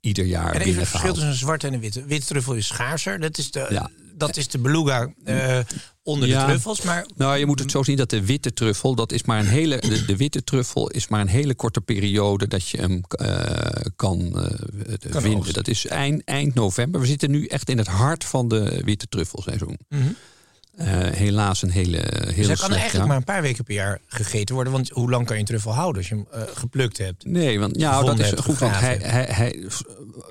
ieder jaar Mhm. En even het verschil tussen een zwarte en een witte. Witte truffel is schaarser. Dat is de, Ja. Dat is de beluga eh, onder Ja. de truffels. Maar Nou, je moet het zo zien dat de witte truffel, dat is maar een hele, de, de witte truffel is maar een hele korte periode dat je hem eh, kan, eh, vinden. oogsten. Dat is eind, eind november. We zitten nu echt in het hart van de witte truffelseizoen. Eh, helaas een hele, heel dus hij kan eigenlijk jaar. maar een paar weken per jaar gegeten worden. Want hoe lang kan je een truffel houden als je hem eh, geplukt hebt? Nee, want ja, dat is hebt, goed. Want hij, hij, hij,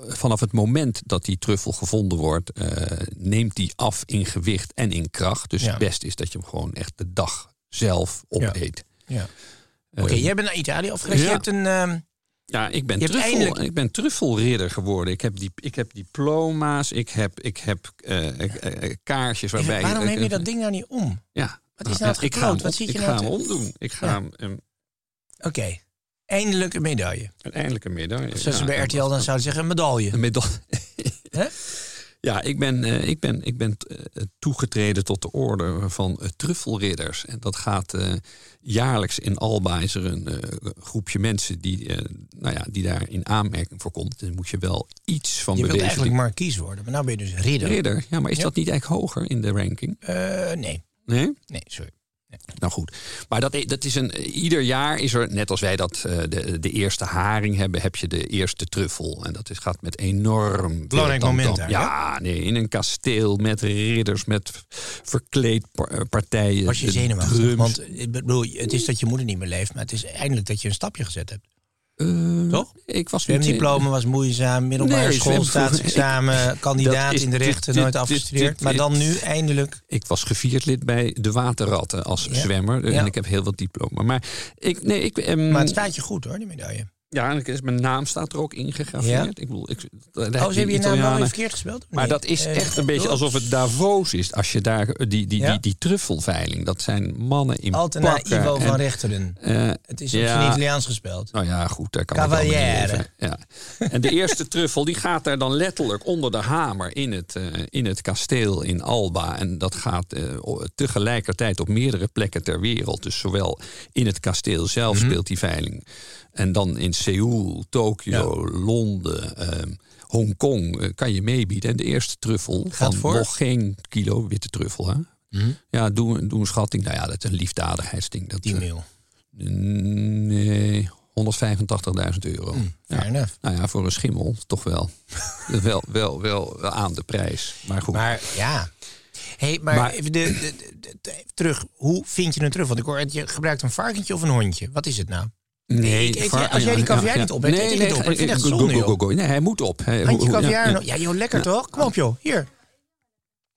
vanaf het moment dat die truffel gevonden wordt, eh, neemt die af in gewicht en in kracht. Dus Ja. het beste is dat je hem gewoon echt de dag zelf opeet. Ja. Eh, Oké, jij bent naar Italië afgereisd. Je hebt een... ja, ik ben, je truffel, eindelijk- ik ben truffelridder geworden. Ik heb, die, ik heb diploma's, ik heb, ik heb eh, kaarsjes waarbij... waarom ik- heb je dat ding nou niet om? Ja. Wat is Ah, nou het ik ga hem, Wat zit je ik nou ga te- hem omdoen. Ik ga Ja. hem um, Oké, eindelijk een medaille. een medaille. Zoals ze Ja, bij RTL dan zouden zeggen, een medaille. Een medaille. Ja, ik ben, eh, ik ben, ik ben eh, toegetreden tot de orde van eh, truffelridders. En dat gaat jaarlijks in Alba is er een groepje mensen die, nou ja, die daar in aanmerking voor komt. Dan moet je wel iets van Je wilt bewegen. eigenlijk markies worden, maar nou ben je dus ridder. Ridder, ja, maar is Ja. dat niet eigenlijk hoger in de ranking? Nee, Nee? nee, sorry. Nou goed, maar dat, dat is een, ieder jaar is er, net als wij dat uh, de, de eerste haring hebben, heb je de eerste truffel. En dat is, gaat met enorm. Belangrijk moment daar, Ja, nee, in een kasteel met ridders, met verkleed partijen. Was je zenuwachtig? Want ik bedoel, het is dat je moeder niet meer leeft, maar het is eindelijk dat je een stapje gezet hebt. Uh, Toch? Ik was Zwemdiploma was moeizaam, middelbare nee, school, staatsexamen, kandidaat in de rechten, nooit afgestudeerd. Maar dan nu eindelijk. Ik was gevierd lid bij de Waterratten als zwemmer. En ik heb heel wat diploma. Maar, ik, nee, ik, um, maar het staat je goed hoor, die medaille. Ja, en mijn naam staat er ook ingegraveerd. Ik bedoel, ik, oh, ze hebben je naam wel verkeerd gespeeld? Maar dat is eh, echt een beetje alsof het Davos is. Als je daar die, die, die, die, truffelveiling, dat zijn mannen in Altena. Ivo van Rechteren. Uh, het is op ja, zijn Italiaans gespeeld. Nou ja, goed, daar kan Cavaliere. Ja. En de eerste truffel die gaat daar dan letterlijk onder de hamer in het, uh, in het kasteel in Alba. En dat gaat tegelijkertijd op meerdere plekken ter wereld. Dus zowel in het kasteel zelf mm -hmm. speelt die veiling. En dan in Seoul, Tokio, Londen, uh, Hongkong uh, kan je meebieden. En de eerste truffel Gaat van voor? nog geen kilo witte truffel. Hè? Mm. Ja, doe, doe een schatting. Nou ja, dat is een liefdadigheidsding. Dat, 10 mil. Uh, nee, 185.000 euro. Mm, fair ja. Nou ja, voor een schimmel toch wel. wel, wel, wel, wel aan de prijs. Maar goed. Maar ja. Hey, maar, Maar- even, de, de, de- de- even terug. Hoe vind je een truffel? Want ik hoor, je gebruikt een varkentje of een hondje. Wat is het nou? Nee, ik eet- var- als jij die caviar niet op hebt, nee, ik nee, het op. Ik vind echt go- zonde, go- go- go. Nee, hij moet op. Hij- Handje ja, caviar. ja. nog- Ja, joh, lekker toch? Kom op, joh. Hier.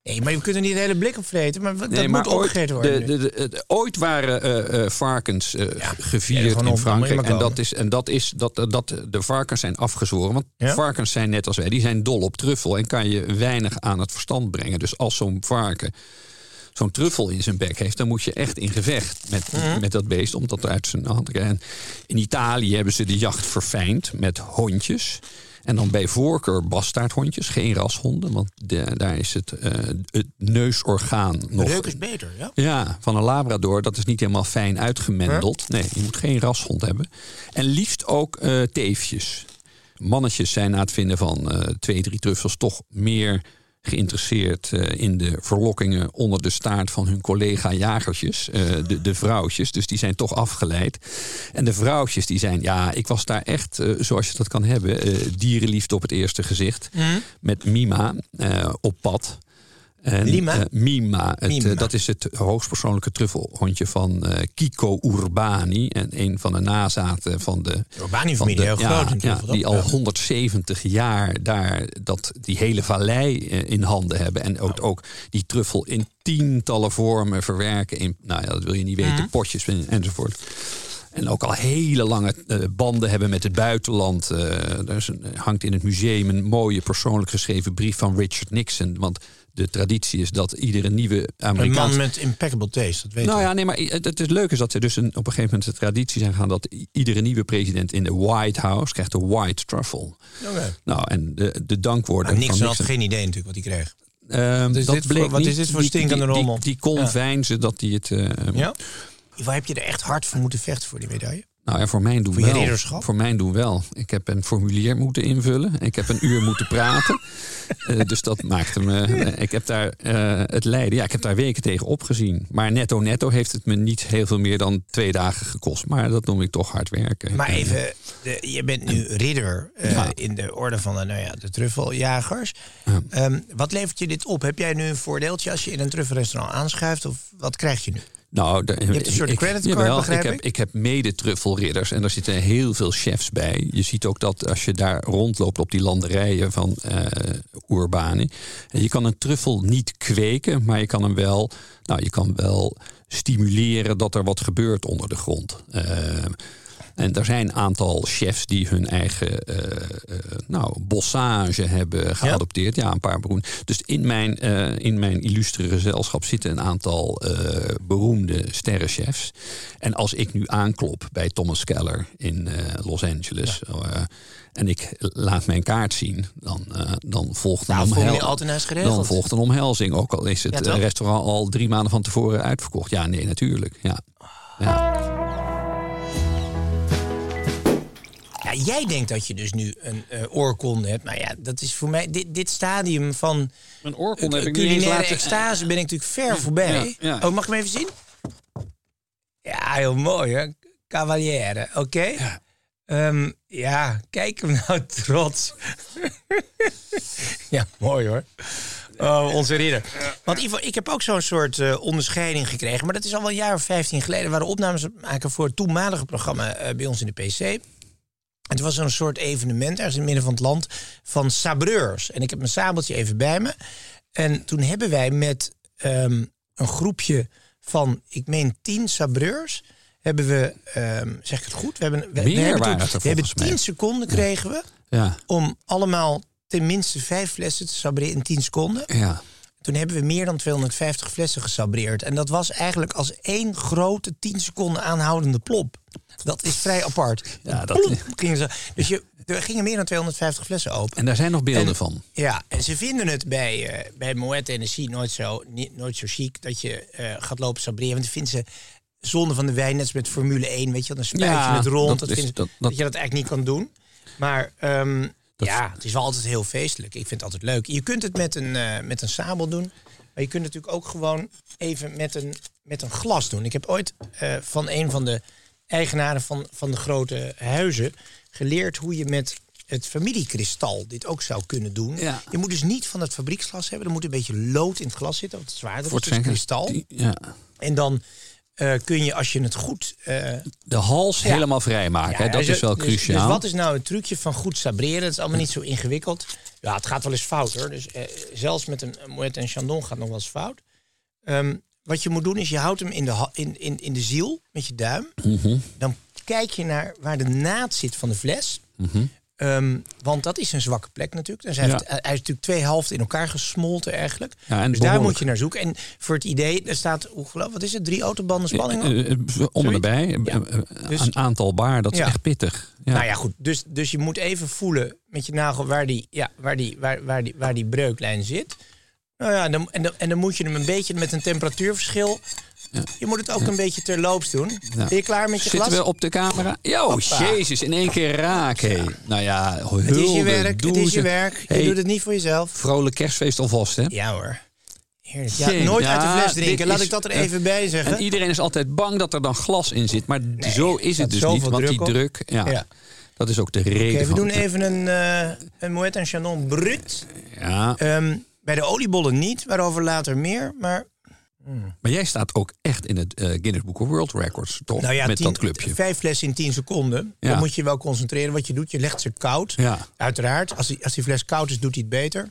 Nee, maar je kunt er niet de hele blik op vreten. Maar dat moet opgegeten worden. de, de, ooit waren eh, eh, varkens eh, Ja, gevierd in Frankrijk. En dat is, en dat is dat, dat de varkens zijn afgezworen. Want Ja? varkens zijn net als wij, die zijn dol op truffel en kan je weinig aan het verstand brengen. Dus als zo'n varken zo'n truffel in zijn bek heeft, dan moet je echt in gevecht met, Mhm. met dat beest om dat uit zijn hand te krijgen. En in Italië hebben ze de jacht verfijnd met hondjes. En dan bij voorkeur bastaardhondjes, geen rashonden. Want de- daar is het, eh, het neusorgaan nog... Reuk is beter, ja? Ja, van een labrador, dat is niet helemaal fijn uitgemendeld. Nee, je moet geen rashond hebben. En liefst ook eh, teefjes. Mannetjes zijn na het vinden van eh, twee, drie truffels toch meer geïnteresseerd eh, in de verlokkingen onder de staart van hun collega jagertjes, eh, de, de vrouwtjes. Dus die zijn toch afgeleid. En de vrouwtjes die zijn, ja, ik was daar echt, eh, zoals je dat kan hebben, dierenliefde op het eerste gezicht. Met Mima op pad. En, Lima? eh, Mima. Het, Mima. eh, dat is het hoogstpersoonlijke truffelhondje van eh, Kiko Urbani. En een van de nazaten van de... Urbani-familie, heel ja, groot Die al Ja. 170 jaar daar dat, die hele vallei eh, in handen hebben. En ook, ook die truffel in tientallen vormen verwerken. In, nou ja, dat wil je niet weten. Potjes en- enzovoort. En ook al hele lange eh, banden hebben met het buitenland. Eh, er is een, hangt in het museum een mooie persoonlijk geschreven brief van Richard Nixon. Want de traditie is dat iedere nieuwe Een Amerikaanse... man met impeccable taste, dat weet Nou ja, nee, maar het, het leuke is dat ze dus een, op een gegeven moment de traditie zijn gaan dat iedere nieuwe president in de White House krijgt de White Truffle. Oké. Nou, en de, de dankwoorden Maar Nixon van had Nixon. geen idee natuurlijk wat hij kreeg. Ehm, is dat dit voor- bleek wat is dit voor stinkende die, die, rommel? Die, kon Ja. veinzen dat hij het. eh, Ja? Ivo, heb je er echt hard voor moeten vechten voor die medaille? Nou ja, voor mijn doen Voor wel. Voor mijn doen wel. Ik heb een formulier moeten invullen. Ik heb een uur moeten praten. Eh, dus dat maakte me. eh, ik heb daar eh, het lijden. Ja, ik heb daar weken tegen opgezien. Maar netto netto heeft het me niet heel veel meer dan twee dagen gekost. Maar dat noem ik toch hard werken. Maar even, de, je bent nu ridder Ja. in de orde van de, nou ja, de truffeljagers. Ehm, wat levert je dit op? Heb jij nu een voordeeltje als je in een truffelrestaurant aanschuift? Of wat krijg je nu? Nou, de, je hebt een soort creditcard, begrijp ik. Heb, ik? ik heb mede-truffelridders en daar zitten heel veel chefs bij. Je ziet ook dat als je daar rondloopt op die landerijen van eh Urbani... en je kan een truffel niet kweken, maar je kan hem wel... Nou, je kan wel stimuleren dat er wat gebeurt onder de grond. Eh, en er zijn een aantal chefs die hun eigen eh, eh, nou, bossage hebben geadopteerd. Ja, een paar beroemde. Dus in mijn, eh, in mijn illustere gezelschap zitten een aantal beroemde sterrenchefs. En als ik nu aanklop bij Thomas Keller in Los Angeles... eh, en ik laat mijn kaart zien, dan, eh, dan volgt een Nou, voor omhel- meneer Altena is geregeld. Dan volgt een omhelzing, ook al is het Ja, restaurant al drie maanden van tevoren uitverkocht. Ja, nee, natuurlijk. Ja. Ja. Jij denkt dat je dus nu een eh, oorkonde hebt. Maar ja, dat is voor mij... Dit, dit stadium van Een oorkonde eh, culinaire extase ben ik natuurlijk ver voorbij. ja, ja. Oh, mag ik hem even zien? Ja, heel mooi hè. Cavaliere, oké. Ja. ja, kijk hem nou trots. ja, mooi hoor. Oh, onze ridder. Want Ivo, ik heb ook zo'n soort uh, onderscheiding gekregen. Maar dat is al wel een jaar of 15 geleden. waren opnames maken voor het toenmalige programma uh, bij ons in de PC. Het was een soort evenement ergens in het midden van het land van sabreurs. En ik heb mijn sabeltje even bij me. En toen hebben wij met um, een groepje van, ik meen, tien sabreurs. Hebben we, um, zeg ik het goed? We hebben, we, we hebben, waren toen, het we hebben volgens mij. tien seconden kregen we Ja, om allemaal tenminste vijf flessen te sabreren in 10 seconden. ja. Toen hebben we meer dan 250 flessen gesabreerd. En dat was eigenlijk als één grote 10 seconden aanhoudende plop. Dat is vrij apart. Ja, dat- Plop, gingen ze. Dus je, er gingen meer dan 250 flessen open. En daar zijn nog beelden En- van. Ja, en ze vinden het bij, eh bij Moet Tennessee nooit zo, niet, nooit zo chic dat je eh, gaat lopen sabreren. Want vinden ze zonde van de wijn, net als met Formule 1, weet je, wel, dan spuit je Ja, het rond. dat Dat, is- vinden ze- dat- dat, dat- je dat eigenlijk niet kan doen. Maar ehm, Dat- ja, het is wel altijd heel feestelijk. Ik vind het altijd leuk. Je kunt het met een, eh, met een sabel doen. Maar je kunt het natuurlijk ook gewoon even met een, met een glas doen. Ik heb ooit eh, van een van de eigenaren van, van de grote huizen geleerd hoe je met het familiekristal dit ook zou kunnen doen. Ja. Je moet dus niet van het fabrieksglas hebben. Er moet een beetje lood in het glas zitten, want het zwaarder is. het kristal. Ja. En dan eh, kun je, als je het goed eh, De hals Ja. helemaal vrijmaken, hè, dat dus- is wel dus- cruciaal. Dus wat is nou het trucje van goed sabreren? Het is allemaal niet zo ingewikkeld. Ja, het gaat wel eens fout hoor. Dus eh, zelfs met een Moet en Chandon gaat nog wel eens fout. Ehm, wat je moet doen is je houdt hem in de, in, in, in de ziel met je duim. Mhm. Dan kijk je naar waar de naad zit van de fles. Mhm. Ehm, want dat is een zwakke plek natuurlijk. Dus hij, Ja. heeft- hij is natuurlijk twee helften in elkaar gesmolten eigenlijk. Ja, en dus daar moet je naar zoeken. En voor het idee, er staat, hoe geloof, wat is het, drie autobanden spanning op? Eh, eh, Om en Ja. eh, eh, Dus- een aantal bar, dat is echt pittig. Ja. Nou ja, goed. Dus, dus je moet even voelen met je nagel waar die, ja, waar die, waar, waar die, waar die breuklijn zit. Nou ja, dan, en, dan, en dan moet je hem een beetje met een temperatuurverschil. Je moet het ook een beetje terloops doen. Ja. Ben je klaar met je Zitten glas? we op de camera? Hoppa. jezus, in één keer raak. Nou ja, hulde, het is je werk, het is je werk. Je Hey, doet het niet voor jezelf. Vrolijk kerstfeest alvast, hè? Ja hoor. Heerlijk. Ja, nooit uit de fles drinken. Laat is- ik dat er even bij zeggen. En iedereen is altijd bang dat er dan glas in zit. Maar zo is het dus niet. Want druk die op. druk, ja, dat is ook de reden Oké, we doen het- even een, eh een Moet en Chandon brut. Ja, Ehm, bij de oliebollen niet, waarover later meer. Maar maar jij staat ook echt in het eh, Guinness Book of World Records, toch? Nou ja, Met tien- dat clubje. Vijf flessen in 10 seconden. Ja. Dan moet je wel concentreren wat je doet. Je legt ze koud. Ja. Uiteraard. Als die, als die fles koud is, doet hij het beter.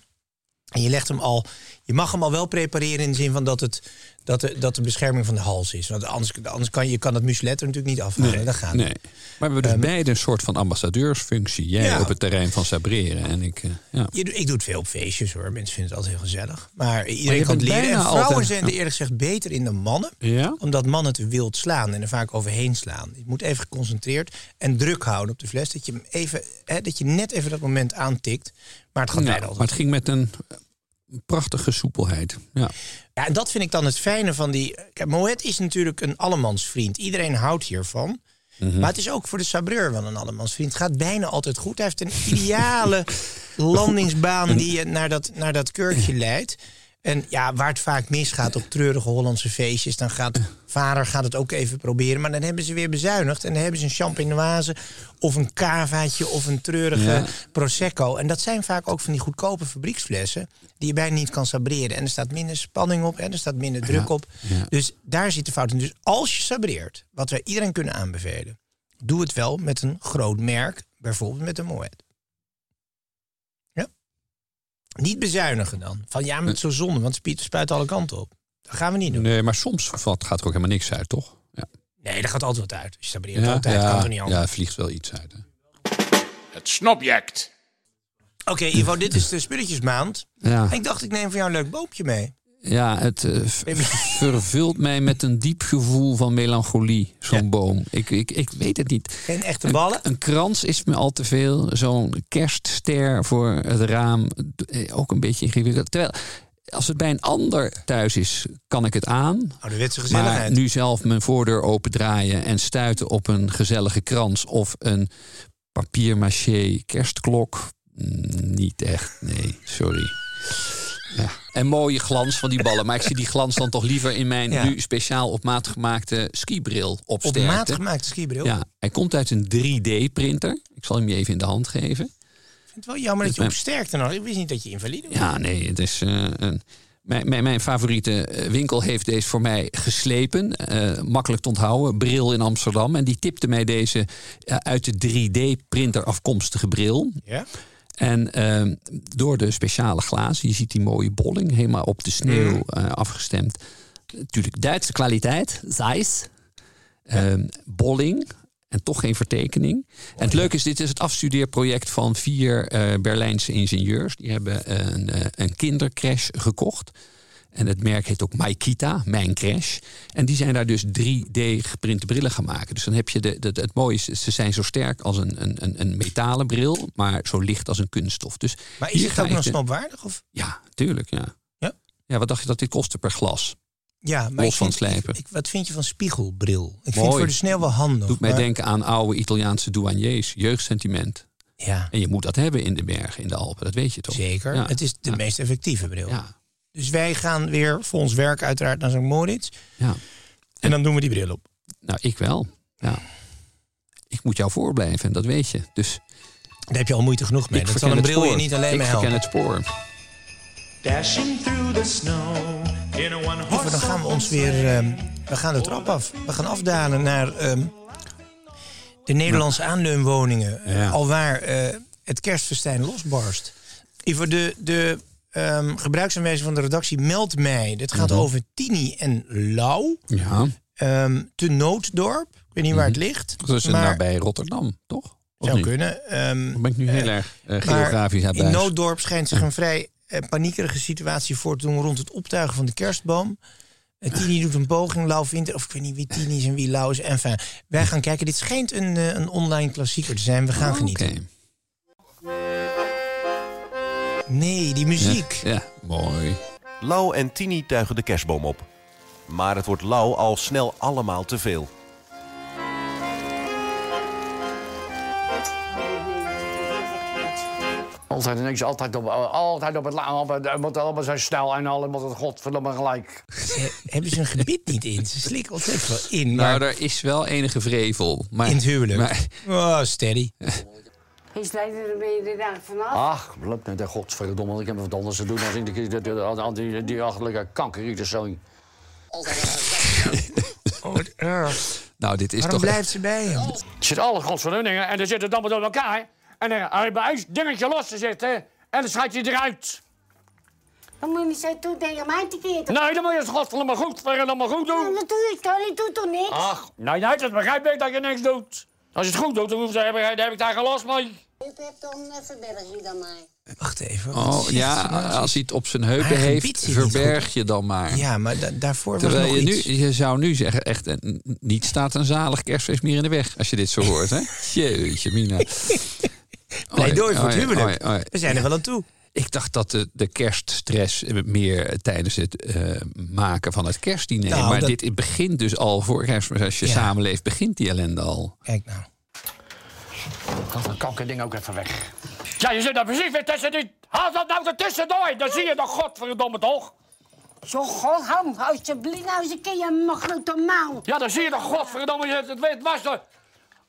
En je legt hem al. Je mag hem al wel prepareren in de zin van dat, het, dat, de, dat de bescherming van de hals is. Want anders, anders kan je kan het muselet er natuurlijk niet afhalen. dat gaat Nee. Maar we hebben dus beide een soort van ambassadeursfunctie. Jij Ja. op het terrein van sabreren en ik... eh, ja. Je, ik doe het veel op feestjes hoor. Mensen vinden het altijd heel gezellig. Maar iedereen kan het leren. En vrouwen altijd- zijn er eerlijk gezegd beter in dan mannen. Ja? Omdat mannen te wild slaan en er vaak overheen slaan. Je moet even geconcentreerd en druk houden op de fles. Dat je, hem even, hè, dat je net even dat moment aantikt. Maar het gaat Ja, bijna maar altijd. het ging met een prachtige soepelheid. Ja. Ja, en dat vind ik dan het fijne van die... Kijk, Moet is natuurlijk een allemansvriend. Iedereen houdt hiervan. Mhm. Maar het is ook voor de sabreur wel een allemansvriend. Het gaat bijna altijd goed. Hij heeft een ideale landingsbaan die je naar dat, naar dat kurkje leidt. En ja, waar het vaak misgaat op treurige Hollandse feestjes... dan gaat vader gaat het ook even proberen. Maar dan hebben ze weer bezuinigd. En dan hebben ze een champenoise of een cavaatje of een treurige Ja. prosecco. En dat zijn vaak ook van die goedkope fabrieksflessen... die je bijna niet kan sabreren. En er staat minder spanning op en er staat minder druk op. ja. Dus daar zit de fout in. Dus als je sabreert, wat wij iedereen kunnen aanbevelen... doe het wel met een groot merk, bijvoorbeeld met een Moet. Ja? Niet bezuinigen dan. Van ja, maar het is zo zonde, want het spuit- alle kanten op. Dat gaan we niet doen. Nee, maar soms valt, gaat er ook helemaal niks uit, toch? Ja, Nee, daar gaat altijd wat uit. Als je sabreert altijd, kan er niet ja, anders. ja, vliegt wel iets uit. Hè? Het snobject. Oké, Ivo, dit is de spulletjesmaand. Ja, Ik dacht, ik neem voor jou een leuk boompje mee. Ja het eh, vervult mij met een diep gevoel van melancholie, zo'n Ja. boom. Ik, ik, ik weet het niet. Geen echte ballen. Een krans is me al te veel. Zo'n kerstster voor het raam, eh, ook een beetje ingewikkeld. Terwijl, als het bij een ander thuis is, kan ik het aan. Ouderwetse Maar gezelligheid. nu zelf mijn voordeur opendraaien en stuiten op een gezellige krans of een papier-maché kerstklok. mm, Niet echt, nee, sorry. Ja. En mooie glans van die ballen. Maar ik zie die glans dan toch liever in mijn Ja. nu speciaal op maat gemaakte skibril op Op maat gemaakte skibril. Ja, hij komt uit een 3D-printer. Ik zal hem je even in de hand geven. Ik vind het wel jammer dat je mijn- op sterkte nog. Ik wist niet dat je invalide was. Ja, nee, het is eh, een. Mijn, mijn, mijn favoriete eh, winkel heeft deze voor mij geslepen. eh, makkelijk te onthouden. Bril in Amsterdam. En die tipte mij deze uit de 3D-printer afkomstige bril. Ja? En ehm, door de speciale glazen, je ziet die mooie bolling helemaal op de sneeuw eh, afgestemd. Natuurlijk Duitse kwaliteit, Zeiss. Ehm, bolling en toch geen vertekening. en het leuke is, dit is het afstudeerproject van vier eh, Berlijnse ingenieurs. Die hebben een, eh, een kindercrash gekocht. En het merk heet ook Maikita, Mijn Crash. En die zijn daar dus 3D geprinte brillen gaan maken. Dus dan heb je de, de, het mooie is, ze zijn zo sterk als een, een, een, een metalen bril, maar zo licht als een kunststof. Dus Maar is het ook nog snopwaardig? Of? Ja, tuurlijk, ja. Ja? Ja, wat dacht je dat dit kostte per glas? Ja, maar Los ik van vind, slijpen. ik- ik- wat vind je van spiegelbril? Ik vind het voor de sneeuw wel handig. Doet mij denken aan oude Italiaanse douaniers, jeugdsentiment. Ja, En je moet dat hebben in de bergen, in de Alpen, dat weet je toch? zeker. Ja. Het is de Ja. meest effectieve bril. Ja, Dus wij gaan weer voor ons werk uiteraard naar zo'n Moritz. ja. En dan doen we die bril op. Nou, ik wel. Ja. Ik moet jou voorblijven, dat weet je. Dus Daar heb je al moeite genoeg mee. ik Dat zal een bril je niet alleen ik maar verken helpen. het spoor. Dashing through the snow in a one Lieve, dan gaan we ons weer... ehm, we gaan de trap af. We gaan afdalen naar ehm, de Nederlandse aanleunwoningen. Ja. Alwaar eh, het kerstfestijn losbarst. Lieve, de, de ehm, gebruiksaanwijzing van de redactie meldt mij. Dit gaat Mhm. over Tini en Lau. Ja, ehm, te Nooddorp. Ik weet niet waar het ligt. dat is maar nabij Rotterdam, toch? Of zou niet? kunnen. Ehm, ben ik nu heel Eh, erg eh, geografisch aan In Nooddorp schijnt zich een vrij eh, paniekerige situatie voor te doen rond het optuigen van de kerstboom. Tini doet een poging, Lau vindt, of ik weet niet wie Tini is en wie Lau is. Enfin, wij gaan kijken. Dit schijnt een, een online klassieker te zijn. We gaan Oké. genieten. Nee, die muziek. Ja, mooi. Lau en Tini tuigen de kerstboom op. Maar het wordt Lau al snel allemaal te veel. Altijd niks, altijd op, altijd op het la- op het- moet allemaal zo snel en allemaal het godverdomme gelijk. Ze- hebben ze een gebit niet in? Ze slikken ontzettend veel in. Nou, Maar daar is wel enige vrevel. Maar, in het huwelijk. Maar, Oh, steady. Is hij er weer dag vanaf? Ach, de godverdomme, want ik heb wat anders te doen dan in die, die, die, die, die, die achterlijke kankerrieterzoon. Oh, wat erg. nou, dit is Waarom toch blijft ze bij hem? Er zitten alle godverdomme dingen en dan zitten allemaal door elkaar. En dan hij bij een dingetje los te zitten en dan schijt je eruit. Dan moet je niet zo toe tegen mij te keren. Nee, dan moet je het godverdomme goed, verdomme goed doen. dat doe ik toch, ik doe toch niks? Ach, nee, nee, dat begrijp ik dat je niks doet. Als je het goed doet, dan, hoef je- dan heb ik daar geen last mee. Ik heb dan uh, verberg je dan mij. Wacht even. Oh ja, als hij het op zijn heupen heeft, verberg je dan maar. Ja, maar da- daarvoor was Terwijl nog je nu, iets. je zou nu zeggen, echt, eh, niet staat een zalig kerstfeest meer in de weg. Als je dit zo hoort, hè? Jeetje, Mina. Pleidooi voor het Oei, huwelijk. oei, oei. We zijn er wel aan toe. Ik dacht dat de, de kerststress meer tijdens het eh, maken van het kerstdiner. Nou, maar dat- dit begint dus al voor kerstmis. Als je Ja. samenleeft, begint die ellende al. Kijk nou. Haal dat kankerding ook even weg. Ja, je zit daar precies weer tussen die... Haal dat nou er tussendoor, dan zie je toch godverdomme toch? Zo, goh, hou alsjeblieft nou eens een keer je mijn grote mouw. Ja, dan zie je toch godverdomme, je- het, het was er.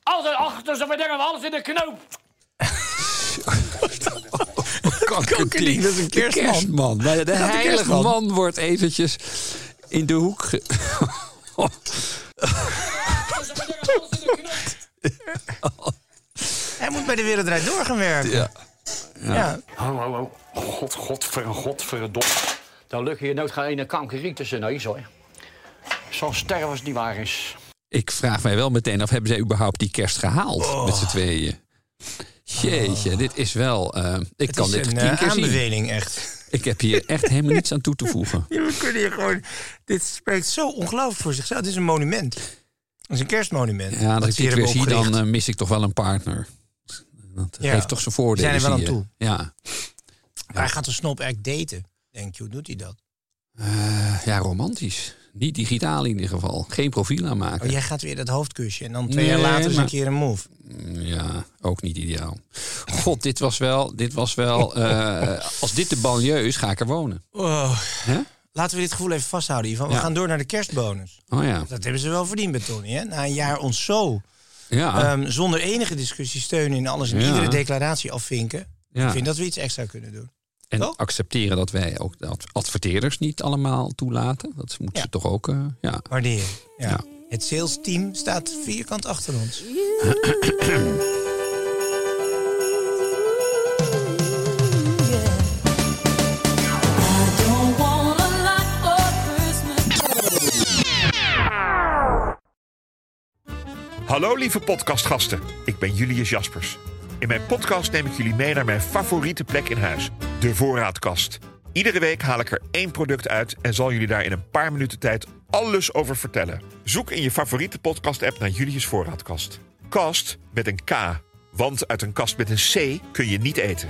Altijd achter ze dingen, alles in de knoop. Kankerding, dat is een De kerstman. Maar de een heilige kerstman. man wordt eventjes in de hoek... ge- Hij moet bij de Wereld Door gaan werken. Ja. Ja. Ho, ho. God, godver, godverdomme. Dan lukt je nooit geen ene kankeriek tussen neus, hoor. Zo'n sterven als het niet waar is. Ik vraag mij wel meteen af, hebben zij überhaupt die kerst gehaald Oh. met z'n tweeën? Jeetje, dit is wel... eh, ik Het kan is dit een eh, aanbeveling, echt. Ik heb hier echt helemaal niets aan toe te voegen. Ja, we kunnen hier gewoon... Dit spreekt zo ongelooflijk voor zichzelf. Het is een monument. Het is een kerstmonument. Ja, als ik dit weer zie, dan eh, mis ik toch wel een partner. Dat Ja. heeft toch zijn voordelen, We zijn er wel aan je. Ja. Hij gaat de snop echt daten. Denk je, hoe doet hij dat? Ja, romantisch. Niet digitaal in ieder geval. Geen profiel aanmaken. Oh, jij gaat weer dat hoofdkusje en dan twee jaar later eens maar- een keer een move. Ja, ook niet ideaal. God, dit was wel... Dit was wel eh, als dit de banlieue is, ga ik er wonen. Oh. Hè? Laten we dit gevoel even vasthouden, Ivan. We Ja. gaan door naar de kerstbonus. Oh ja. Dat hebben ze wel verdiend bij Tony, hè? Na een jaar ons zo Ja. ehm, zonder enige discussie steunen in alles en Ja. iedere declaratie afvinken. Ik vind dat we iets extra kunnen doen. En Toch? accepteren dat wij ook de ad- adverteerders niet allemaal toelaten. Dat moeten ze toch ook... eh, ja. Waarderen. Ja. Ja. Het sales team staat vierkant achter ons. Hallo lieve podcastgasten, ik ben Julius Jaspers. In mijn podcast neem ik jullie mee naar mijn favoriete plek in huis, de voorraadkast. Iedere week haal ik er één product uit en zal jullie daar in een paar minuten tijd alles over vertellen. Zoek in je favoriete podcast-app naar Julius Voorraadkast. Kast met een K, want uit een kast met een C kun je niet eten.